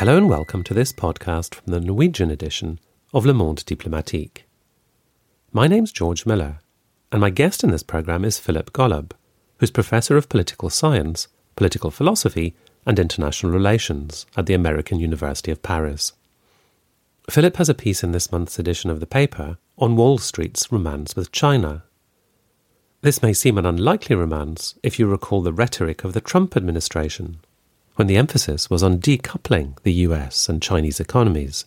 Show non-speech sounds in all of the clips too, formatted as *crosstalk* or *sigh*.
Hello and welcome to this podcast from the Norwegian edition of Le Monde Diplomatique. My name's George Miller, and my guest in this programme is Philip Golub, who's Professor of Political Science, Political Philosophy, and International Relations at the American University of Paris. Philip has a piece in this month's edition of the paper on Wall Street's romance with China. This may seem an unlikely romance if you recall the rhetoric of the Trump administration, when the emphasis was on decoupling the US and Chinese economies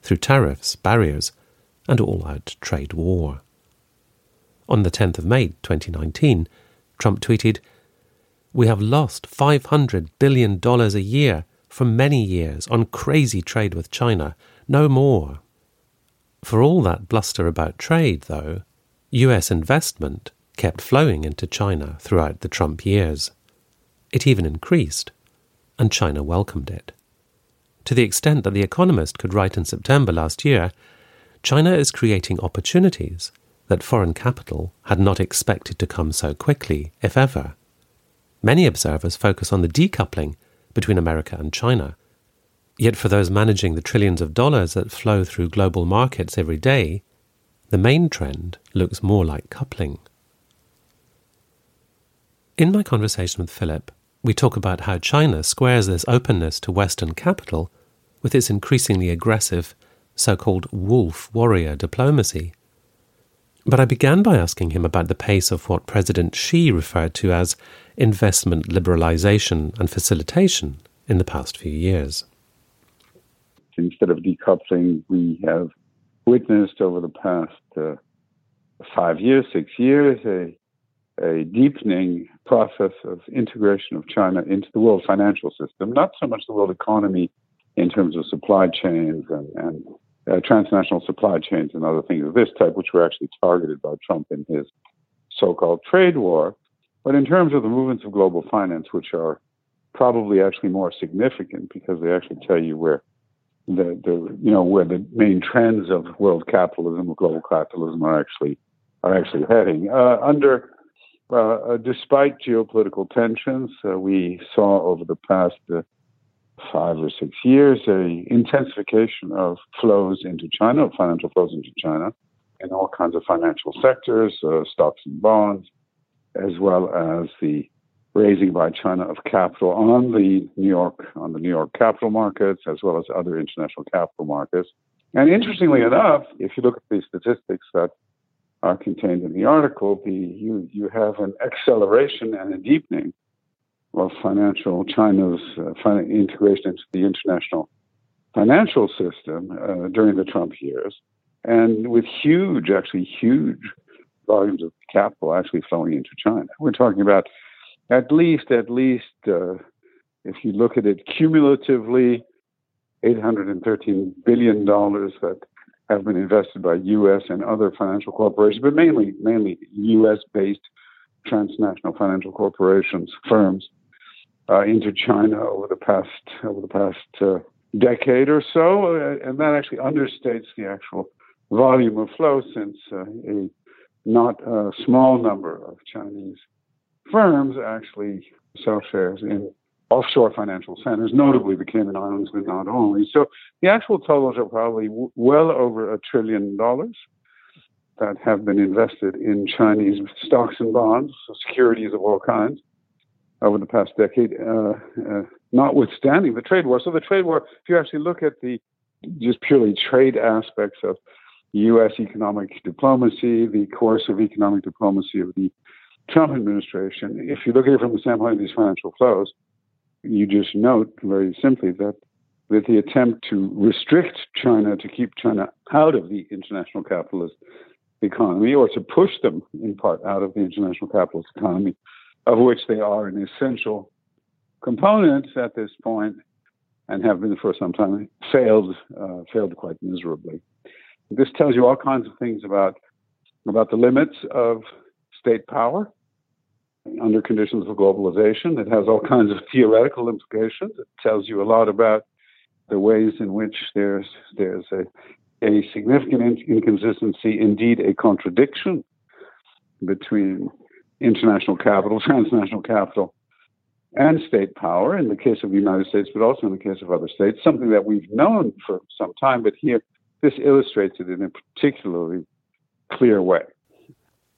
through tariffs, barriers, and all out trade war. On the 10th of May 2019, Trump tweeted, We have lost $500 billion a year for many years on crazy trade with China, no more. For all that bluster about trade, though, US investment kept flowing into China throughout the Trump years. It even increased, and China welcomed it. To the extent that The Economist could write in September last year, China is creating opportunities that foreign capital had not expected to come so quickly, if ever. Many observers focus on the decoupling between America and China. Yet for those managing the trillions of dollars that flow through global markets every day, the main trend looks more like coupling. In my conversation with Philip, we talk about how China squares this openness to Western capital with its increasingly aggressive so called wolf warrior diplomacy. But I began by asking him about the pace of what President Xi referred to as investment liberalization and facilitation in the past few years. Instead of decoupling, we have witnessed over the past uh, five years, six years, a, a deepening process of integration of China into the world financial system, not so much the world economy in terms of supply chains and, and uh, transnational supply chains and other things of this type, which were actually targeted by Trump in his so called trade war. But in terms of the movements of global finance, which are probably actually more significant because they actually tell you where the, the you know where the main trends of world capitalism or global capitalism are actually are actually heading. Uh, under uh, uh despite geopolitical tensions, uh, we saw over the past uh, five or six years a intensification of flows into China, financial flows into China, in all kinds of financial sectors, uh, stocks and bonds, as well as the raising by China of capital on the New York on the New York capital markets, as well as other international capital markets. And interestingly enough, if you look at the statistics that are contained in the article, the, you you have an acceleration and a deepening of financial China's uh, integration into the international financial system uh, during the Trump years, and with huge, actually huge volumes of capital actually flowing into China. We're talking about at least, at least, uh, if you look at it cumulatively, 813 billion dollars that have been invested by U.S. and other financial corporations, but mainly, mainly U.S.-based transnational financial corporations, firms uh, into China over the past over the past uh, decade or so, uh, and that actually understates the actual volume of flow, since uh, a not a small number of Chinese firms actually sell shares in offshore financial centers, notably the Cayman Islands, but not only. So the actual totals are probably w- well over a trillion dollars that have been invested in Chinese stocks and bonds, securities of all kinds over the past decade, uh, uh, notwithstanding the trade war. So the trade war, if you actually look at the just purely trade aspects of U.S. economic diplomacy, the course of economic diplomacy of the Trump administration, if you look at it from the standpoint of these financial flows, you just note very simply that with the attempt to restrict China, to keep China out of the international capitalist economy, or to push them in part out of the international capitalist economy, of which they are an essential component at this point and have been for some time, failed uh, failed quite miserably. This tells you all kinds of things about about the limits of state power under conditions of globalization. It has all kinds of theoretical implications. It tells you a lot about the ways in which there's there's a a significant inconsistency, indeed a contradiction between international capital, *laughs* transnational capital, and state power in the case of the United States, but also in the case of other states, something that we've known for some time, but here this illustrates it in a particularly clear way.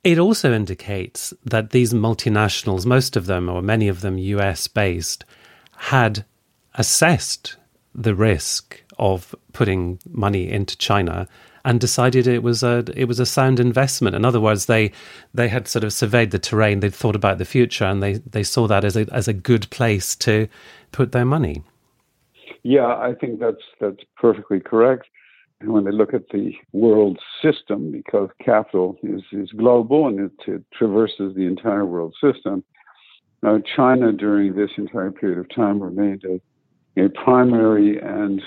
It also indicates that these multinationals, most of them or many of them US based, had assessed the risk of putting money into China and decided it was a it was a sound investment. In other words, they they had sort of surveyed the terrain, they'd thought about the future, and they, they saw that as a as a good place to put their money. Yeah, I think that's that's perfectly correct. When they look at the world system, because capital is, is global and it, it traverses the entire world system, now China during this entire period of time remained a, a primary and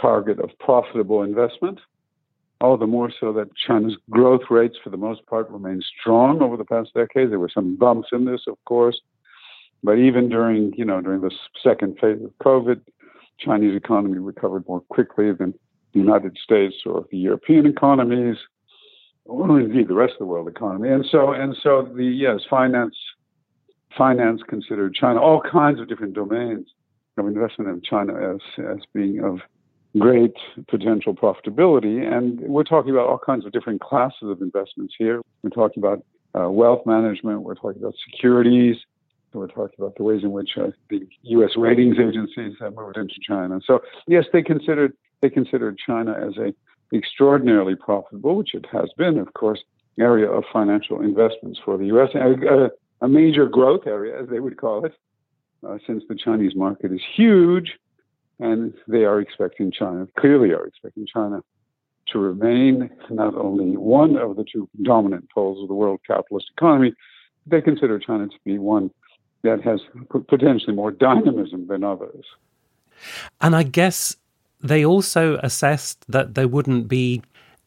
target of profitable investment all the more so that China's growth rates, for the most part, remained strong over the past decade. There were some bumps in this, of course, but even during, you know, during the second phase of COVID, Chinese economy recovered more quickly than United States or the European economies, or indeed the rest of the world economy. And so, and so, the yes, finance, finance considered China all kinds of different domains of investment in China as as being of great potential profitability. And we're talking about all kinds of different classes of investments here. We're talking about uh, wealth management, we're talking about securities, we're talking about the ways in which uh, the U.S. ratings agencies have moved into China. So yes, they considered they considered China as a extraordinarily profitable, which it has been, of course, area of financial investments for the U.S. A, a major growth area, as they would call it, uh, since the Chinese market is huge and they are expecting China, clearly are expecting China to remain not only one of the two dominant poles of the world capitalist economy, they consider China to be one that has potentially more dynamism than others. And I guess they also assessed that there wouldn't be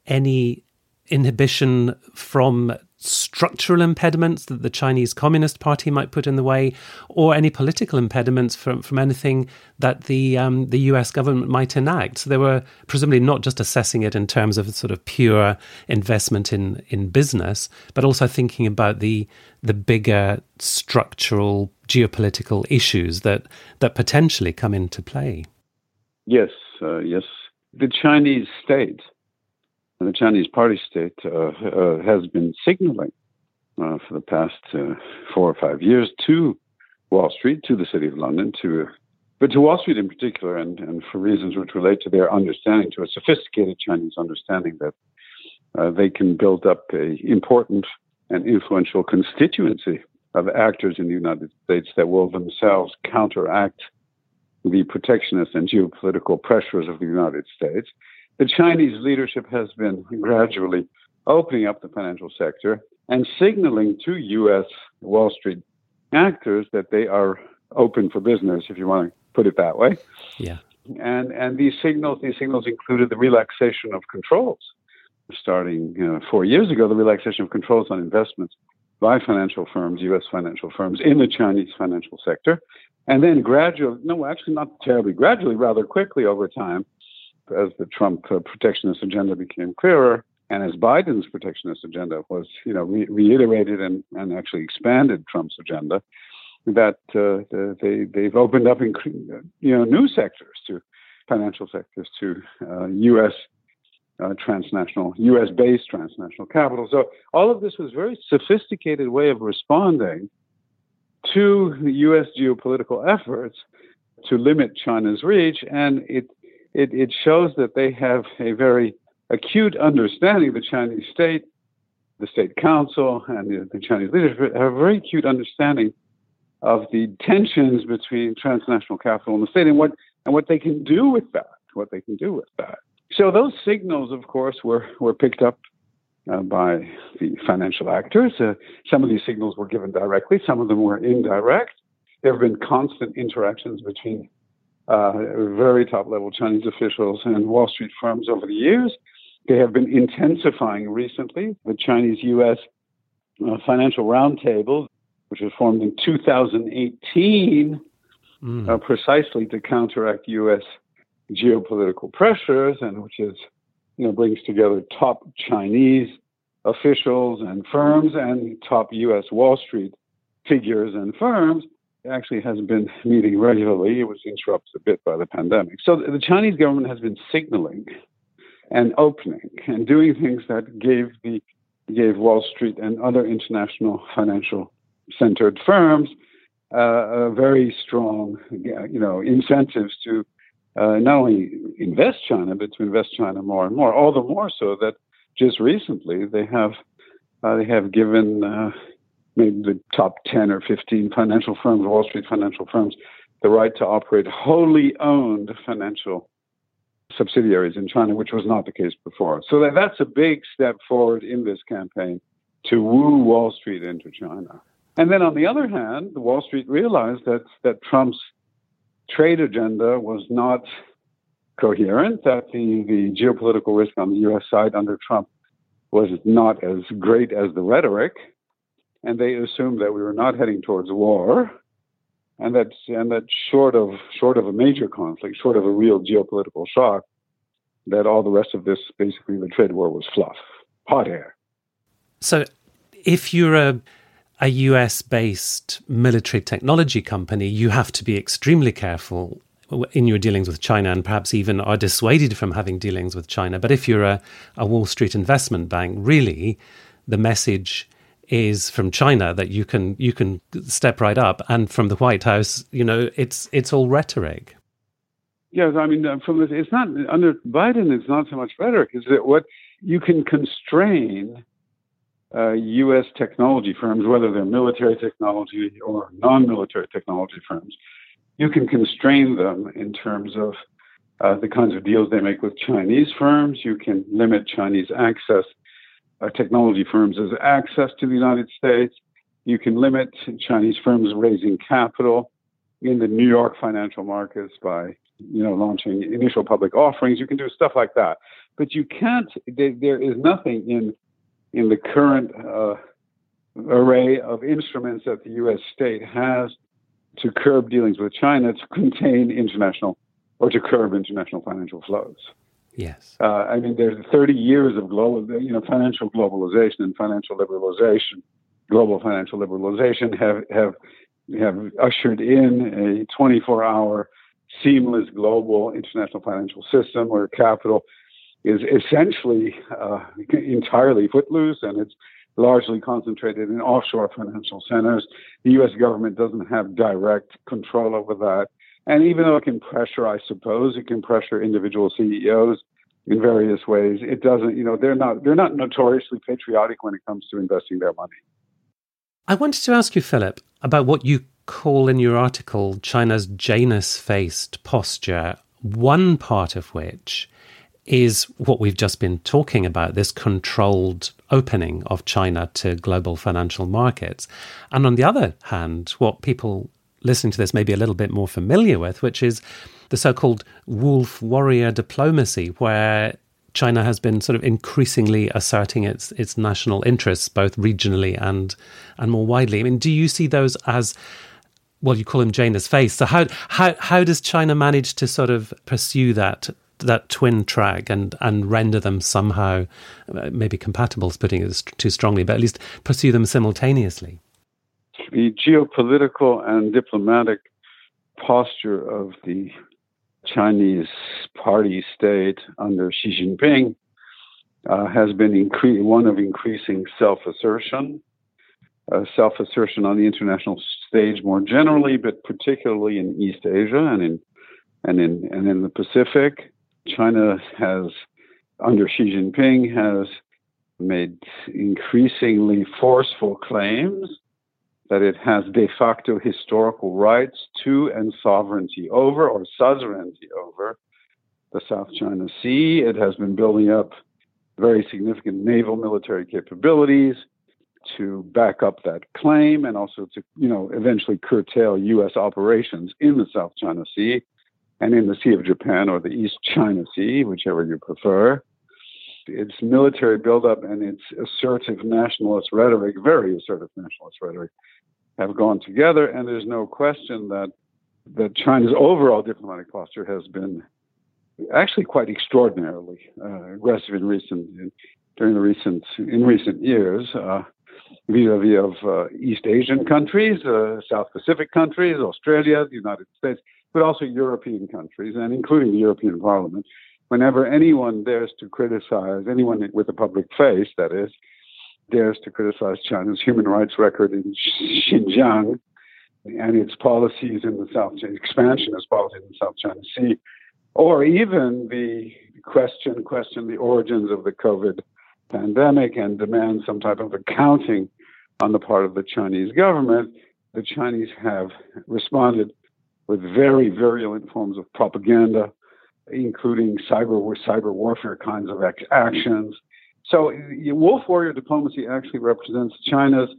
any inhibition from structural impediments that the Chinese Communist Party might put in the way, or any political impediments from, from anything that the um, the U.S. government might enact. So they were presumably not just assessing it in terms of sort of pure investment in in business, but also thinking about the the bigger structural geopolitical issues that that potentially come into play. Yes, uh, yes. The Chinese state the Chinese party state uh, uh, has been signaling uh, for the past uh, four or five years to Wall Street, to the City of London, to but to Wall Street in particular, and, and for reasons which relate to their understanding, to a sophisticated Chinese understanding that uh, they can build up a important and influential constituency of actors in the United States that will themselves counteract the protectionist and geopolitical pressures of the United States the Chinese leadership has been gradually opening up the financial sector and signaling to U.S. Wall Street actors that they are open for business, if you want to put it that way. Yeah. And and these signals these signals included the relaxation of controls, starting you know, four years ago. The relaxation of controls on investments by financial firms, U.S. financial firms, in the Chinese financial sector, and then gradually, no, actually not terribly gradually, rather quickly over time, as the Trump uh, protectionist agenda became clearer, and as Biden's protectionist agenda was, you know, re- reiterated and, and actually expanded Trump's agenda, that uh, they they've opened up, in, you know, new sectors to financial sectors to uh, U.S. Uh, transnational, U.S.-based transnational capital. So all of this was a very sophisticated way of responding to the U.S. geopolitical efforts to limit China's reach, and it it, it shows that they have a very acute understanding, of the Chinese state, the state council, and the, the Chinese leadership have a very acute understanding of the tensions between transnational capital and the state and what, and what they can do with that, what they can do with that. So those signals, of course, were, were picked up uh, by the financial actors. Uh, some of these signals were given directly, some of them were indirect. There have been constant interactions between uh, very top level Chinese officials and Wall Street firms over the years. They have been intensifying recently. The Chinese US uh, Financial Roundtable, which was formed in 2018 mm. uh, precisely to counteract US geopolitical pressures and which is, you know, brings together top Chinese officials and firms and top US Wall Street figures and firms actually has been meeting regularly. It was interrupted a bit by the pandemic. So the Chinese government has been signaling and opening and doing things that gave the gave Wall Street and other international financial centered firms uh, very strong, you know, incentives to uh, not only invest China, but to invest China more and more. All the more so that just recently they have uh, they have given uh, maybe the top ten or fifteen financial firms, Wall Street financial firms, the right to operate wholly owned financial subsidiaries in China, which was not the case before. So that, that's a big step forward in this campaign to woo Wall Street into China. And then on the other hand, Wall Street realized that that Trump's trade agenda was not coherent, that the, the geopolitical risk on the US side under Trump was not as great as the rhetoric. And they assumed that we were not heading towards war, and that and that short of short of a major conflict, short of a real geopolitical shock, that all the rest of this basically the trade war was fluff, hot air. So, if you're a a US based military technology company, you have to be extremely careful in your dealings with China and perhaps even are dissuaded from having dealings with China. But if you're a, a Wall Street investment bank, really the message is from China that you can you can step right up, and from the White House, you know, it's it's all rhetoric. Yes, I mean, uh, from it's not under Biden. It's not so much rhetoric. Is that what you can constrain uh, U.S. technology firms, whether they're military technology or non-military technology firms, you can constrain them in terms of uh, the kinds of deals they make with Chinese firms. You can limit Chinese access, uh, technology firms' access to the United States. You can limit Chinese firms raising capital in the New York financial markets by, you know, launching initial public offerings. You can do stuff like that, but you can't. There is nothing in in the current uh, array of instruments that the U.S. state has to curb dealings with China to contain international or to curb international financial flows. Yes. Uh, I mean, there's 30 years of global, you know, financial globalization and financial liberalization. Global financial liberalization have have have ushered in a 24-hour seamless global international financial system where capital is essentially uh, entirely footloose and it's largely concentrated in offshore financial centers. The U.S. government doesn't have direct control over that. And even though it can pressure, I suppose, it can pressure individual CEOs in various ways. It doesn't, you know, they're not they're not notoriously patriotic when it comes to investing their money. I wanted to ask you, Philip, about what you call in your article China's Janus faced posture, one part of which is what we've just been talking about this controlled opening of China to global financial markets. And on the other hand, what people listening to this may be a little bit more familiar with, which is the so called wolf warrior diplomacy, where China has been sort of increasingly asserting its its national interests, both regionally and and more widely. I mean, do you see those as well? You call him Janus face. So how how how does China manage to sort of pursue that that twin track and and render them somehow maybe compatible, putting it too strongly, but at least pursue them simultaneously. The geopolitical and diplomatic posture of the Chinese party state under Xi Jinping uh, has been incre- one of increasing self assertion, uh, self assertion on the international stage more generally, but particularly in East Asia and in and in and in the Pacific. China has, under Xi Jinping, has made increasingly forceful claims that it has de facto historical rights to and sovereignty over or suzerainty over the South China Sea. It has been building up very significant naval military capabilities to back up that claim and also to, you know, eventually curtail U.S. operations in the South China Sea and in the Sea of Japan or the East China Sea, whichever you prefer. Its military buildup and its assertive nationalist rhetoric, very assertive nationalist rhetoric, have gone together, and there's no question that that China's overall diplomatic posture has been actually quite extraordinarily uh, aggressive in recent in, during the recent in recent years. Uh, vis-a-vis of uh, East Asian countries, uh, South Pacific countries, Australia, the United States, but also European countries, and including the European Parliament. Whenever anyone dares to criticize, anyone with a public face, that is, dares to criticize China's human rights record in Xinjiang and its policies in the South China, expansion of policies in the South China Sea, or even the question question the origins of the COVID pandemic and demand some type of accounting on the part of the Chinese government, the Chinese have responded with very virulent forms of propaganda, including cyber cyber warfare kinds of actions. So, wolf warrior diplomacy actually represents China's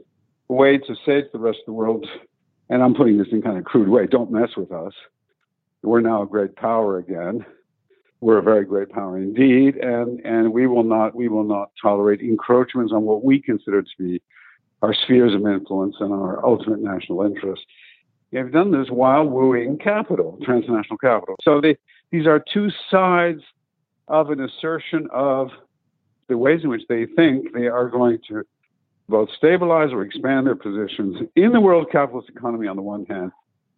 way to say to the rest of the world, and I'm putting this in kind of crude way, don't mess with us. We're now a great power again. We're a very great power indeed, and, and we will not we will not tolerate encroachments on what we consider to be our spheres of influence and our ultimate national interest. They've done this while wooing capital, transnational capital. So they, these are two sides of an assertion of the ways in which they think they are going to both stabilize or expand their positions in the world capitalist economy on the one hand,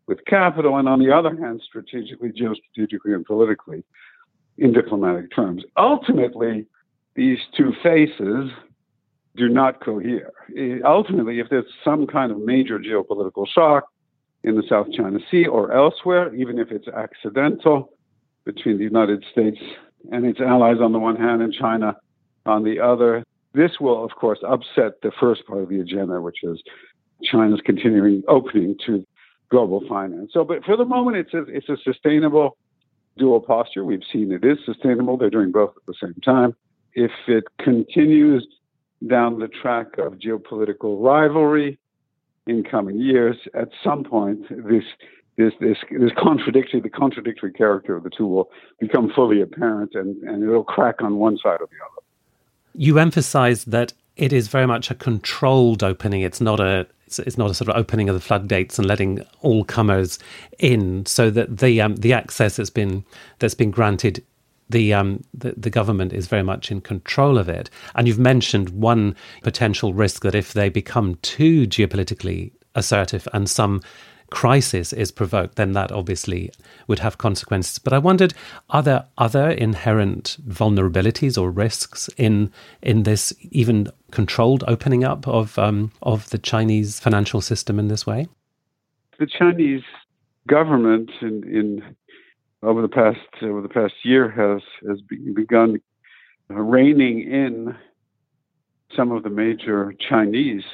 with capital, and on the other hand, strategically, geostrategically, and politically in diplomatic terms. Ultimately, these two faces do not cohere. Ultimately, if there's some kind of major geopolitical shock in the South China Sea or elsewhere, even if it's accidental between the United States and its allies on the one hand and China on the other, this will, of course, upset the first part of the agenda, which is China's continuing opening to global finance. So, but for the moment, it's a, it's a sustainable dual posture. We've seen it is sustainable. They're doing both at the same time. If it continues down the track of geopolitical rivalry in coming years, at some point, this this this this contradictory the contradictory character of the two will become fully apparent, and and it'll crack on one side or the other. You emphasize that it is very much a controlled opening. It's not a it's, not a sort of opening of the floodgates and letting all comers in, so that the um, the access that's been that's been granted the, um, the, the government is very much in control of it. And you've mentioned one potential risk that if they become too geopolitically assertive and some crisis is provoked, then that obviously would have consequences. But I wondered, are there other inherent vulnerabilities or risks in in this even controlled opening up of um, of the Chinese financial system in this way? The Chinese government in, in over the past over the past year has has begun reining in some of the major Chinese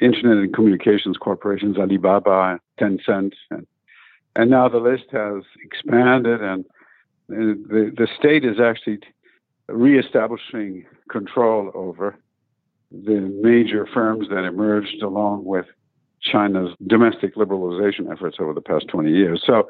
internet and communications corporations, Alibaba, Tencent, and, and now the list has expanded, and the the state is actually reestablishing control over the major firms that emerged along with China's domestic liberalization efforts over the past 20 years. So,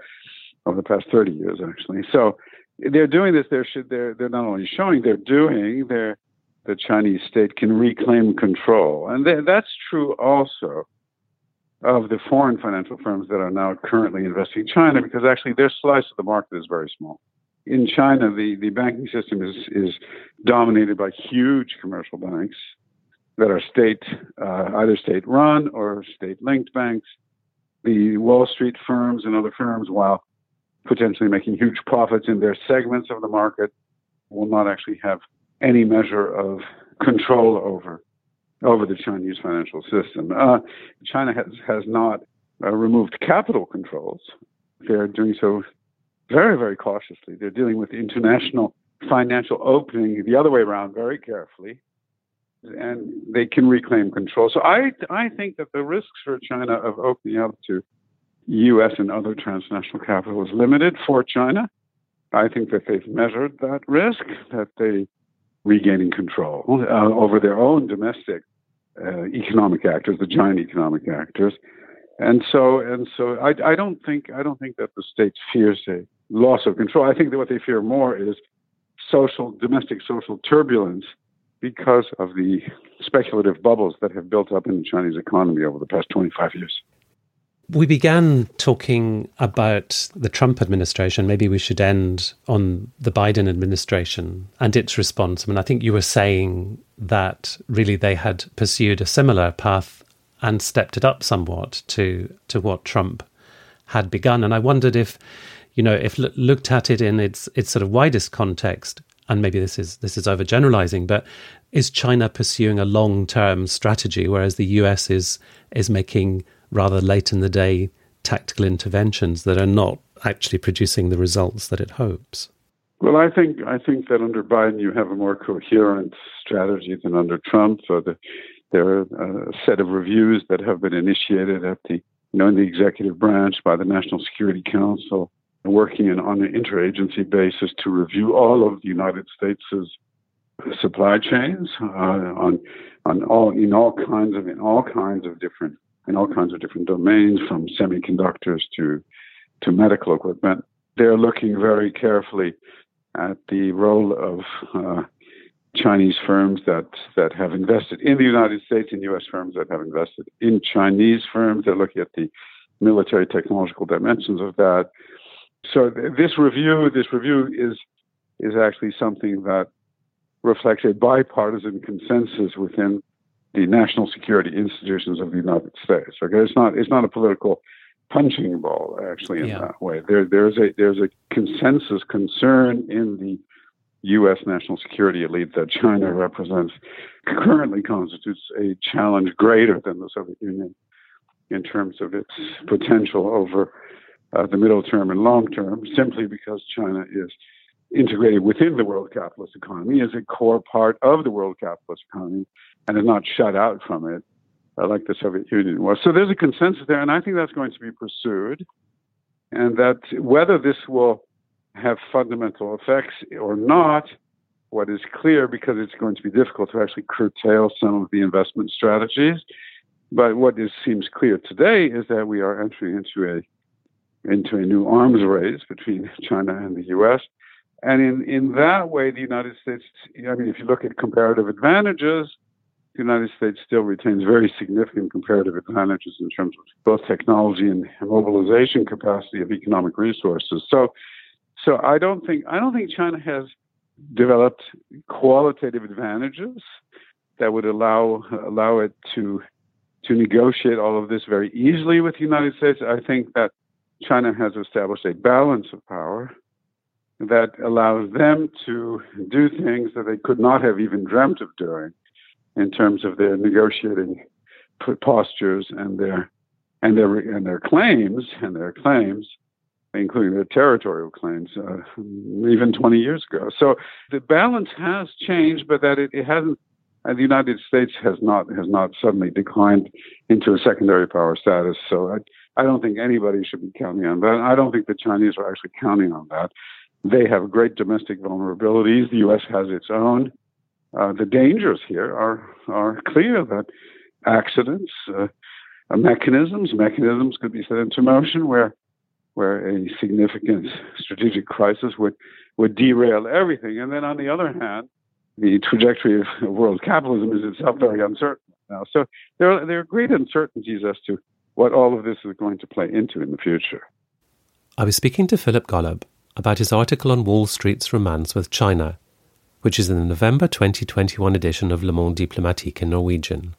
over the past 30 years, actually. So, they're doing this. They're they're they're not only showing they're doing. They're the Chinese state can reclaim control. And th- that's true also of the foreign financial firms that are now currently investing in China because actually their slice of the market is very small. In China, the, the banking system is, is dominated by huge commercial banks that are state, uh, either state run or state linked banks. The Wall Street firms and other firms, while potentially making huge profits in their segments of the market, will not actually have any measure of control over over the Chinese financial system. Uh, China has has not uh, removed capital controls. They're doing so very very cautiously. They're dealing with international financial opening the other way around very carefully, and they can reclaim control. So I I think that the risks for China of opening up to U.S. and other transnational capital is limited for China. I think that they've measured that risk, that they regaining control uh, over their own domestic uh, economic actors, the giant economic actors. And so, and so, I, I don't think I don't think that the state fears a loss of control. I think that what they fear more is social, domestic social turbulence because of the speculative bubbles that have built up in the Chinese economy over the past 25 years. We began talking about the Trump administration. Maybe we should end on the Biden administration and its response. I mean, I think you were saying that really they had pursued a similar path and stepped it up somewhat to to what Trump had begun. And I wondered if, you know, if looked at it in its its sort of widest context, and maybe this is this is overgeneralizing, but is China pursuing a long term strategy, whereas the US is is making rather late in the day tactical interventions that are not actually producing the results that it hopes? Well, I think I think that under Biden you have a more coherent strategy than under Trump. So the, there are a set of reviews that have been initiated at the you know in the executive branch by the National Security Council, working in, on an interagency basis to review all of the United States's supply chains uh, on on all in all kinds of in all kinds of different in all kinds of different domains, from semiconductors to to medical equipment. They're looking very carefully at the role of uh, Chinese firms that that have invested in the United States and U.S. firms that have invested in Chinese firms. They're looking at the military technological dimensions of that. So th- this review, this review is is actually something that reflects a bipartisan consensus within the national security institutions of the United States. Okay, it's not it's not a political punching ball actually in yeah. that way. There there's a there's a consensus concern in the U.S. national security elite that China represents currently constitutes a challenge greater than the Soviet Union in terms of its potential over uh, the middle term and long term, simply because China is integrated within the world capitalist economy, is a core part of the world capitalist economy, and is not shut out from it uh, like the Soviet Union was. So there's a consensus there, and I think that's going to be pursued. And that whether this will have fundamental effects or not, what is clear, because it's going to be difficult to actually curtail some of the investment strategies. But what is, seems clear today is that we are entering into a into a new arms race between *laughs* China and the U.S. And in, in that way, the United States, I mean, if you look at comparative advantages, the United States still retains very significant comparative advantages in terms of both technology and mobilization capacity of economic resources. So, so I don't think I don't think China has developed qualitative advantages that would allow allow it to to negotiate all of this very easily with the United States. I think that China has established a balance of power that allows them to do things that they could not have even dreamt of doing in terms of their negotiating postures and their and their and their claims and their claims, including their territorial claims, uh, even 20 years ago. So the balance has changed, but that it, it hasn't. And the United States has not has not suddenly declined into a secondary power status. So I, I don't think anybody should be counting on that. I don't think the Chinese are actually counting on that. They have great domestic vulnerabilities. The U.S. has its own. Uh, the dangers here are are clear that accidents, uh, mechanisms, mechanisms could be set into motion where where a significant strategic crisis would would derail everything. And then on the other hand, the trajectory of world capitalism is itself very uncertain now. So there are, there are great uncertainties as to what all of this is going to play into in the future. I was speaking to Philip Golub about his article on Wall Street's romance with China, which is in the November 2021 edition of Le Monde Diplomatique in Norwegian.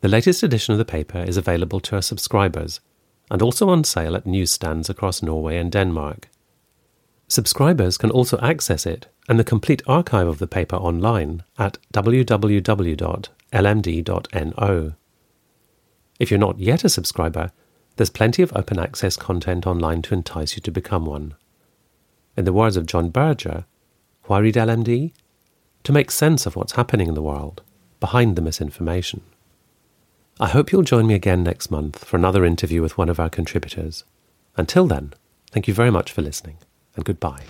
The latest edition of the paper is available to our subscribers and also on sale at newsstands across Norway and Denmark. Subscribers can also access it and the complete archive of the paper online at www.lmd.no. If you're not yet a subscriber, there's plenty of open access content online to entice you to become one. In the words of John Berger, why read LMD? To make sense of what's happening in the world, behind the misinformation. I hope you'll join me again next month for another interview with one of our contributors. Until then, thank you very much for listening, and goodbye.